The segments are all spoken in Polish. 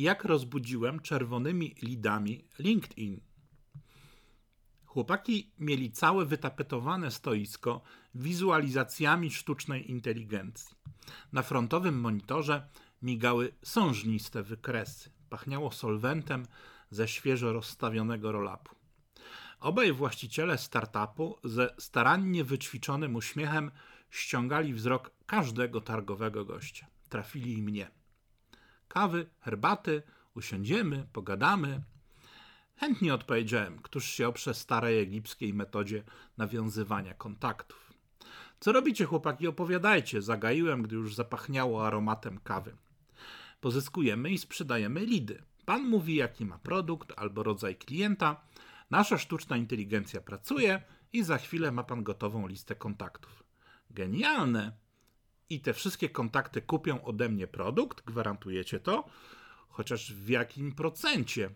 jak rozbudziłem czerwonymi lidami LinkedIn. Chłopaki mieli całe wytapetowane stoisko wizualizacjami sztucznej inteligencji. Na frontowym monitorze migały sążniste wykresy. Pachniało solwentem ze świeżo rozstawionego rolapu. Obaj właściciele startupu ze starannie wyćwiczonym uśmiechem ściągali wzrok każdego targowego gościa. Trafili i mnie. Kawy, herbaty, usiądziemy, pogadamy. Chętnie odpowiedziałem, któż się oprze starej egipskiej metodzie nawiązywania kontaktów. Co robicie, chłopaki, opowiadajcie, zagaiłem, gdy już zapachniało aromatem kawy. Pozyskujemy i sprzedajemy lidy. Pan mówi, jaki ma produkt albo rodzaj klienta. Nasza sztuczna inteligencja pracuje i za chwilę ma pan gotową listę kontaktów. Genialne! I te wszystkie kontakty kupią ode mnie produkt, gwarantujecie to? Chociaż w jakim procencie?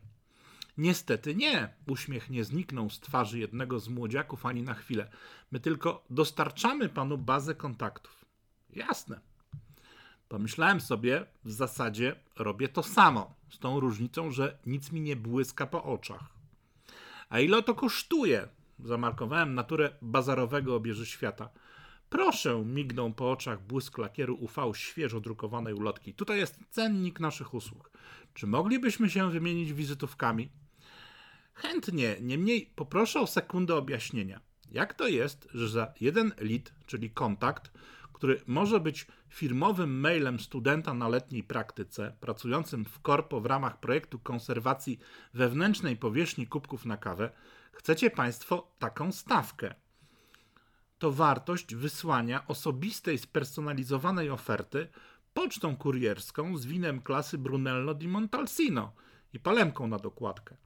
Niestety nie. Uśmiech nie zniknął z twarzy jednego z młodziaków ani na chwilę. My tylko dostarczamy panu bazę kontaktów. Jasne. Pomyślałem sobie, w zasadzie robię to samo, z tą różnicą, że nic mi nie błyska po oczach. A ile to kosztuje? Zamarkowałem naturę bazarowego obieży świata. Proszę, mignął po oczach błysk lakieru UV świeżo drukowanej ulotki. Tutaj jest cennik naszych usług. Czy moglibyśmy się wymienić wizytówkami? Chętnie, niemniej poproszę o sekundę objaśnienia. Jak to jest, że za jeden lead, czyli kontakt, który może być firmowym mailem studenta na letniej praktyce, pracującym w korpo w ramach projektu konserwacji wewnętrznej powierzchni kubków na kawę, chcecie Państwo taką stawkę. To wartość wysłania osobistej, spersonalizowanej oferty pocztą kurierską z winem klasy Brunello di Montalcino i palemką na dokładkę.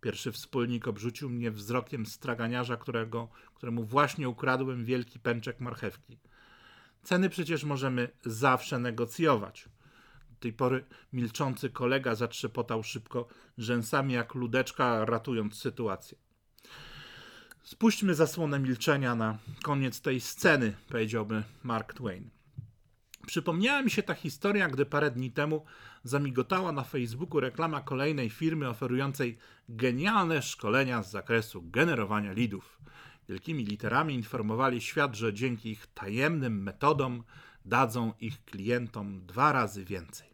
Pierwszy wspólnik obrzucił mnie wzrokiem straganiarza, którego, któremu właśnie ukradłem wielki pęczek marchewki. Ceny przecież możemy zawsze negocjować. Do tej pory milczący kolega zatrzepotał szybko rzęsami jak ludeczka, ratując sytuację. Spuśćmy zasłonę milczenia na koniec tej sceny, powiedziałby Mark Twain. Przypomniała mi się ta historia, gdy parę dni temu zamigotała na Facebooku reklama kolejnej firmy oferującej genialne szkolenia z zakresu generowania lidów. Wielkimi literami informowali świat, że dzięki ich tajemnym metodom dadzą ich klientom dwa razy więcej.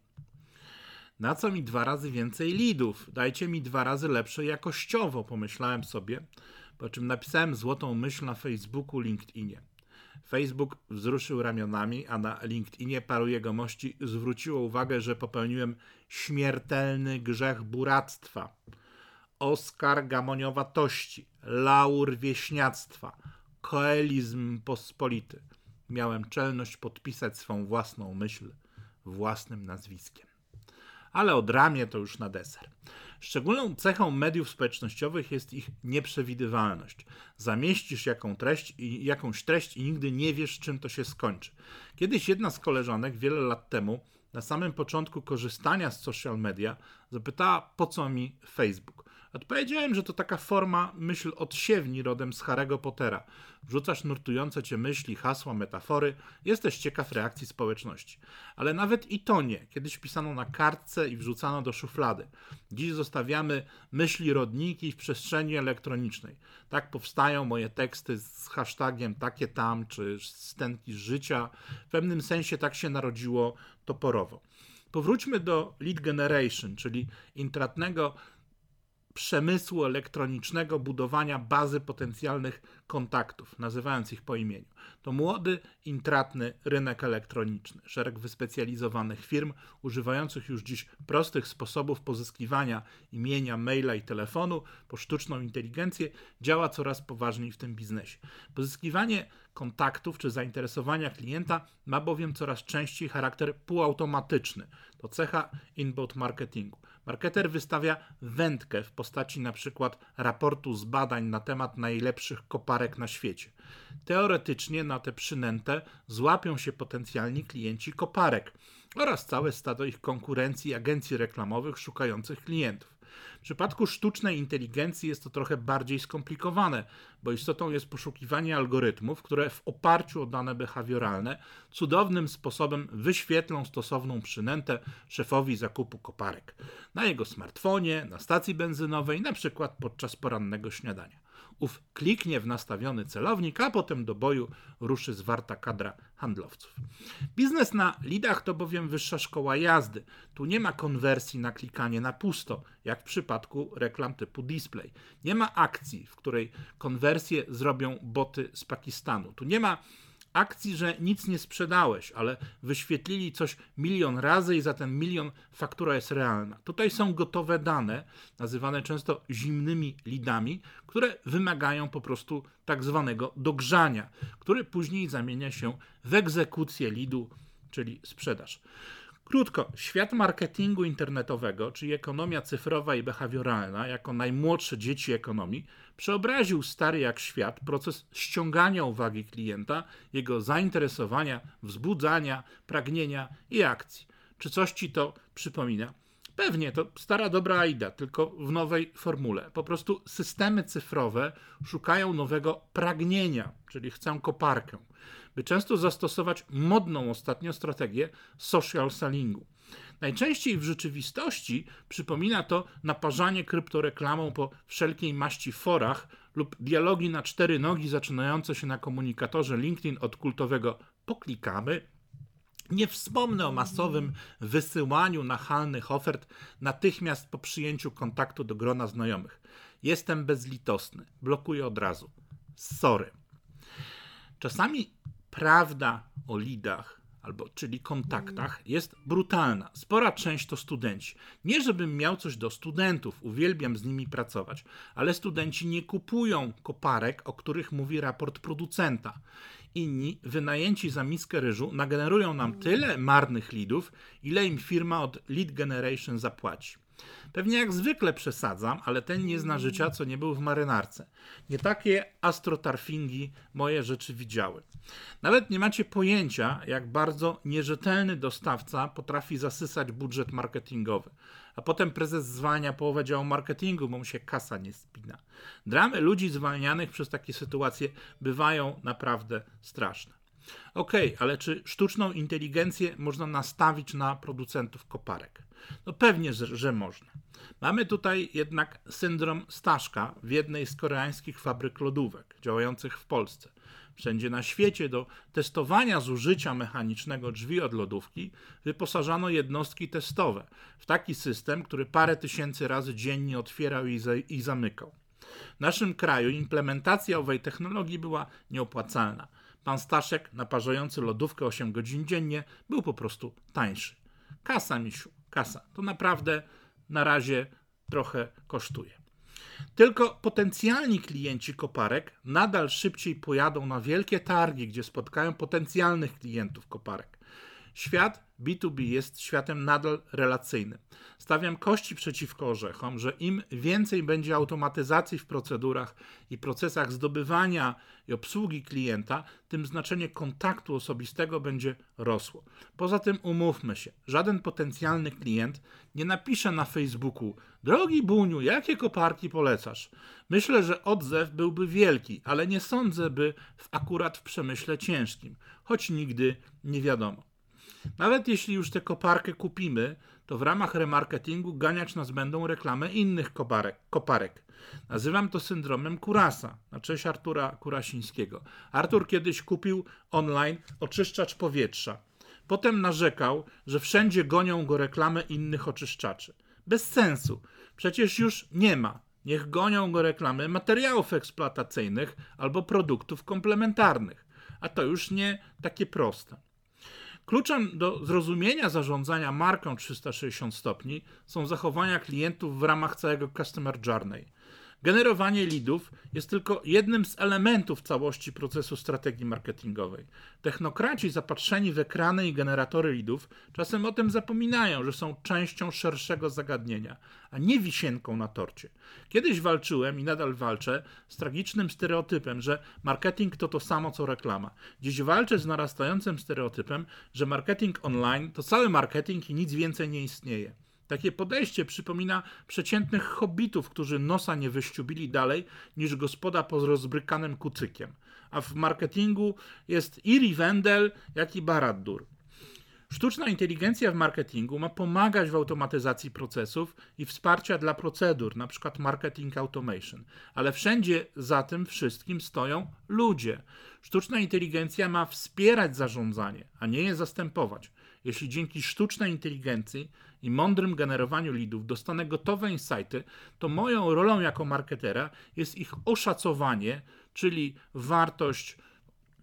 Na co mi dwa razy więcej lidów? Dajcie mi dwa razy lepsze jakościowo, pomyślałem sobie, po czym napisałem złotą myśl na Facebooku, LinkedInie. Facebook wzruszył ramionami, a na LinkedInie paru jegomości zwróciło uwagę, że popełniłem śmiertelny grzech buractwa, oskar gamoniowatości, laur wieśniactwa, koelizm pospolity. Miałem czelność podpisać swą własną myśl własnym nazwiskiem. Ale ramię to już na deser. Szczególną cechą mediów społecznościowych jest ich nieprzewidywalność. Zamieścisz jaką treść i, jakąś treść i nigdy nie wiesz, czym to się skończy. Kiedyś jedna z koleżanek wiele lat temu, na samym początku korzystania z social media, zapytała, po co mi Facebook. Odpowiedziałem, że to taka forma myśl odsiewni rodem z Harry'ego Pottera. Wrzucasz nurtujące cię myśli, hasła, metafory, jesteś ciekaw reakcji społeczności. Ale nawet i to nie. Kiedyś pisano na kartce i wrzucano do szuflady. Dziś zostawiamy myśli rodniki w przestrzeni elektronicznej. Tak powstają moje teksty z hashtagiem takie tam, czy stęki życia. W pewnym sensie tak się narodziło toporowo. Powróćmy do lead generation, czyli intratnego przemysłu elektronicznego budowania bazy potencjalnych kontaktów, nazywając ich po imieniu. To młody, intratny rynek elektroniczny. Szereg wyspecjalizowanych firm, używających już dziś prostych sposobów pozyskiwania imienia, maila i telefonu po sztuczną inteligencję, działa coraz poważniej w tym biznesie. Pozyskiwanie kontaktów czy zainteresowania klienta ma bowiem coraz częściej charakter półautomatyczny. To cecha inbound marketingu. Marketer wystawia wędkę w postaci przykład raportu z badań na temat najlepszych koparek na świecie. Teoretycznie na tę przynętę złapią się potencjalni klienci koparek oraz całe stado ich konkurencji agencji reklamowych szukających klientów. W przypadku sztucznej inteligencji jest to trochę bardziej skomplikowane, bo istotą jest poszukiwanie algorytmów, które w oparciu o dane behawioralne cudownym sposobem wyświetlą stosowną przynętę szefowi zakupu koparek na jego smartfonie, na stacji benzynowej, na przykład podczas porannego śniadania. Ów kliknie w nastawiony celownik, a potem do boju ruszy zwarta kadra handlowców. Biznes na lidach to bowiem wyższa szkoła jazdy. Tu nie ma konwersji na klikanie na pusto, jak w przypadku reklam typu display. Nie ma akcji, w której konwersję zrobią boty z Pakistanu. Tu nie ma akcji, że nic nie sprzedałeś, ale wyświetlili coś milion razy i za ten milion faktura jest realna. Tutaj są gotowe dane, nazywane często zimnymi lidami, które wymagają po prostu tak zwanego dogrzania, który później zamienia się w egzekucję lidu, czyli sprzedaż. Krótko, świat marketingu internetowego, czyli ekonomia cyfrowa i behawioralna, jako najmłodsze dzieci ekonomii, przeobraził stary jak świat proces ściągania uwagi klienta, jego zainteresowania, wzbudzania, pragnienia i akcji. Czy coś ci to przypomina? Pewnie, to stara dobra AIDA, tylko w nowej formule. Po prostu systemy cyfrowe szukają nowego pragnienia, czyli chcą koparkę by często zastosować modną ostatnio strategię social sellingu. Najczęściej w rzeczywistości przypomina to naparzanie kryptoreklamą po wszelkiej maści forach lub dialogi na cztery nogi zaczynające się na komunikatorze LinkedIn od kultowego poklikamy. Nie wspomnę o masowym wysyłaniu nachalnych ofert natychmiast po przyjęciu kontaktu do grona znajomych. Jestem bezlitosny, blokuję od razu. Sorry. Czasami prawda o lidach, albo czyli kontaktach, jest brutalna. Spora część to studenci. Nie, żebym miał coś do studentów, uwielbiam z nimi pracować, ale studenci nie kupują koparek, o których mówi raport producenta. Inni, wynajęci za miskę ryżu, nagenerują nam tyle marnych lidów, ile im firma od lead generation zapłaci. Pewnie jak zwykle przesadzam, ale ten nie zna życia, co nie był w marynarce. Nie takie astrotarfingi moje rzeczy widziały. Nawet nie macie pojęcia, jak bardzo nierzetelny dostawca potrafi zasysać budżet marketingowy. A potem prezes zwalnia połowę działu marketingu, bo mu się kasa nie spina. Dramy ludzi zwalnianych przez takie sytuacje bywają naprawdę straszne. Okej, okay, ale czy sztuczną inteligencję można nastawić na producentów koparek? No pewnie, że, że można. Mamy tutaj jednak syndrom Staszka w jednej z koreańskich fabryk lodówek działających w Polsce. Wszędzie na świecie do testowania zużycia mechanicznego drzwi od lodówki wyposażano jednostki testowe w taki system, który parę tysięcy razy dziennie otwierał i, za, i zamykał. W naszym kraju implementacja owej technologii była nieopłacalna. Pan Staszek, naparzający lodówkę 8 godzin dziennie, był po prostu tańszy. Kasa, misiu, kasa. To naprawdę na razie trochę kosztuje. Tylko potencjalni klienci koparek nadal szybciej pojadą na wielkie targi, gdzie spotkają potencjalnych klientów koparek. Świat B2B jest światem nadal relacyjnym. Stawiam kości przeciwko orzechom, że im więcej będzie automatyzacji w procedurach i procesach zdobywania i obsługi klienta, tym znaczenie kontaktu osobistego będzie rosło. Poza tym umówmy się, żaden potencjalny klient nie napisze na Facebooku: Drogi Buniu, jakie koparki polecasz? Myślę, że odzew byłby wielki, ale nie sądzę, by w, akurat w przemyśle ciężkim, choć nigdy nie wiadomo. Nawet jeśli już tę koparkę kupimy, to w ramach remarketingu ganiać nas będą reklamy innych koparek. koparek. Nazywam to syndromem Kurasa, na cześć Artura Kurasińskiego. Artur kiedyś kupił online oczyszczacz powietrza. Potem narzekał, że wszędzie gonią go reklamy innych oczyszczaczy. Bez sensu. Przecież już nie ma. Niech gonią go reklamy materiałów eksploatacyjnych albo produktów komplementarnych. A to już nie takie proste. Kluczem do zrozumienia zarządzania marką 360 stopni są zachowania klientów w ramach całego Customer Journey. Generowanie leadów jest tylko jednym z elementów całości procesu strategii marketingowej. Technokraci zapatrzeni w ekrany i generatory leadów czasem o tym zapominają, że są częścią szerszego zagadnienia, a nie wisienką na torcie. Kiedyś walczyłem i nadal walczę z tragicznym stereotypem, że marketing to to samo co reklama. Dziś walczę z narastającym stereotypem, że marketing online to cały marketing i nic więcej nie istnieje. Takie podejście przypomina przeciętnych hobbitów, którzy nosa nie wyściubili dalej niż gospoda pod rozbrykanym kucykiem. A w marketingu jest i Rivendell, jak i Barad-dûr. Sztuczna inteligencja w marketingu ma pomagać w automatyzacji procesów i wsparcia dla procedur, np. marketing automation, ale wszędzie za tym wszystkim stoją ludzie. Sztuczna inteligencja ma wspierać zarządzanie, a nie je zastępować. Jeśli dzięki sztucznej inteligencji i mądrym generowaniu lidów dostanę gotowe insighty, to moją rolą jako marketera jest ich oszacowanie, czyli wartość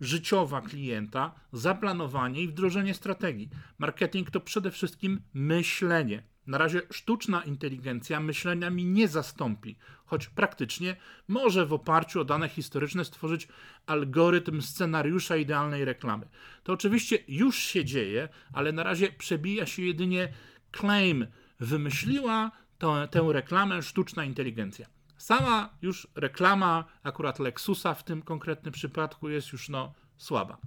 życiowa klienta, zaplanowanie i wdrożenie strategii. Marketing to przede wszystkim myślenie. Na razie sztuczna inteligencja myślenia mi nie zastąpi, choć praktycznie może w oparciu o dane historyczne stworzyć algorytm scenariusza idealnej reklamy. To oczywiście już się dzieje, ale na razie przebija się jedynie claim. Wymyśliła to, tę reklamę sztuczna inteligencja. Sama już reklama, akurat Lexusa w tym konkretnym przypadku, jest już no słaba.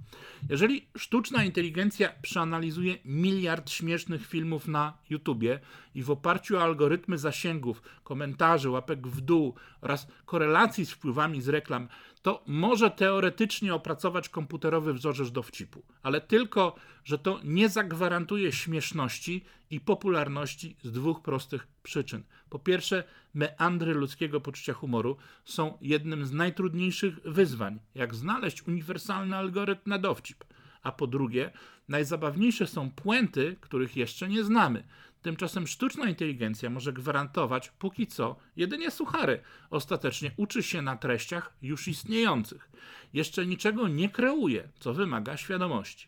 Jeżeli sztuczna inteligencja przeanalizuje miliard śmiesznych filmów na YouTubie i w oparciu o algorytmy zasięgów, komentarzy, łapek w dół oraz korelacji z wpływami z reklam, to może teoretycznie opracować komputerowy wzorzec dowcipu, ale tylko, że to nie zagwarantuje śmieszności i popularności z dwóch prostych przyczyn. Po pierwsze, meandry ludzkiego poczucia humoru są jednym z najtrudniejszych wyzwań, jak znaleźć uniwersalny algorytm na dowcip. A po drugie, najzabawniejsze są puenty, których jeszcze nie znamy. Tymczasem sztuczna inteligencja może gwarantować póki co jedynie suchary. Ostatecznie uczy się na treściach już istniejących. Jeszcze niczego nie kreuje, co wymaga świadomości.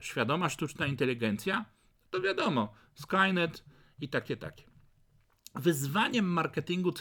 Świadoma sztuczna inteligencja? To wiadomo, Skynet i takie takie. Wyzwaniem marketingu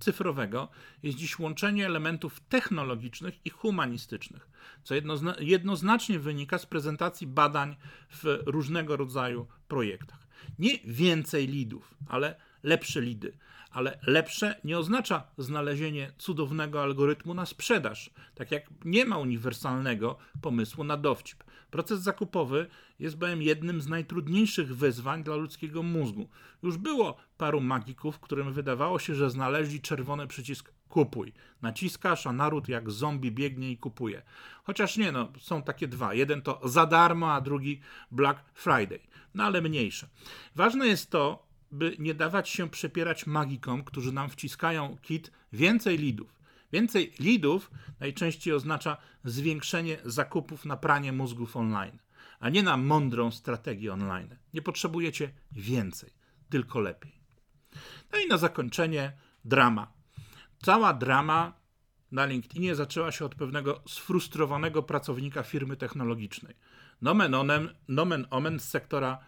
cyfrowego jest dziś łączenie elementów technologicznych i humanistycznych, co jednozna jednoznacznie wynika z prezentacji badań w różnego rodzaju projektach. Nie więcej lidów, ale lepsze lidy. Ale lepsze nie oznacza znalezienie cudownego algorytmu na sprzedaż, tak jak nie ma uniwersalnego pomysłu na dowcip. Proces zakupowy jest bowiem jednym z najtrudniejszych wyzwań dla ludzkiego mózgu. Już było paru magików, którym wydawało się, że znaleźli czerwony przycisk kupuj. Naciskasz, a naród jak zombie biegnie i kupuje. Chociaż nie, no, są takie dwa. Jeden to za darmo, a drugi Black Friday. No ale mniejsze. Ważne jest to, by nie dawać się przepierać magikom, którzy nam wciskają kit więcej lidów. Więcej lidów najczęściej oznacza zwiększenie zakupów na pranie mózgów online, a nie na mądrą strategię online. Nie potrzebujecie więcej, tylko lepiej. No i na zakończenie drama. Cała drama na LinkedInie zaczęła się od pewnego sfrustrowanego pracownika firmy technologicznej. Nomen, onem, nomen omen z sektora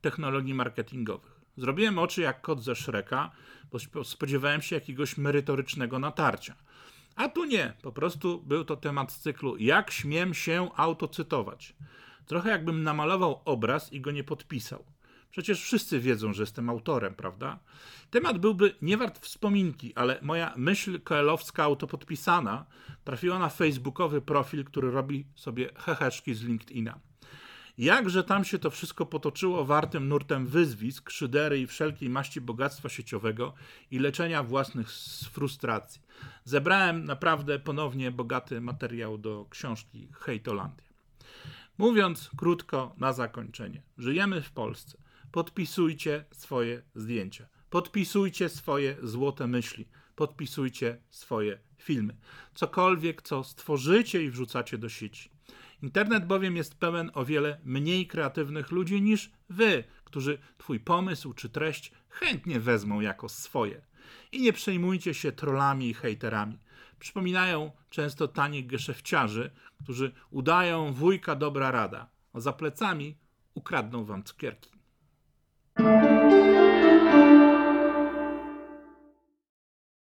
technologii marketingowych. Zrobiłem oczy jak kot ze Szreka, bo spodziewałem się jakiegoś merytorycznego natarcia. A tu nie, po prostu był to temat z cyklu Jak śmiem się autocytować. Trochę jakbym namalował obraz i go nie podpisał. Przecież wszyscy wiedzą, że jestem autorem, prawda? Temat byłby nie wart wspominki, ale moja myśl koelowska autopodpisana trafiła na facebookowy profil, który robi sobie heheszki z LinkedIna. Jakże tam się to wszystko potoczyło wartym nurtem wyzwisk, szydery i wszelkiej maści bogactwa sieciowego i leczenia własnych frustracji. Zebrałem naprawdę ponownie bogaty materiał do książki Hejtolandia. Mówiąc krótko na zakończenie, żyjemy w Polsce. Podpisujcie swoje zdjęcia. Podpisujcie swoje złote myśli. Podpisujcie swoje filmy. Cokolwiek, co stworzycie i wrzucacie do sieci. Internet bowiem jest pełen o wiele mniej kreatywnych ludzi niż wy, którzy twój pomysł czy treść chętnie wezmą jako swoje. I nie przejmujcie się trollami i hejterami. Przypominają często tanich geszefciarzy, którzy udają wujka dobra rada, a za plecami ukradną wam cukierki. thank you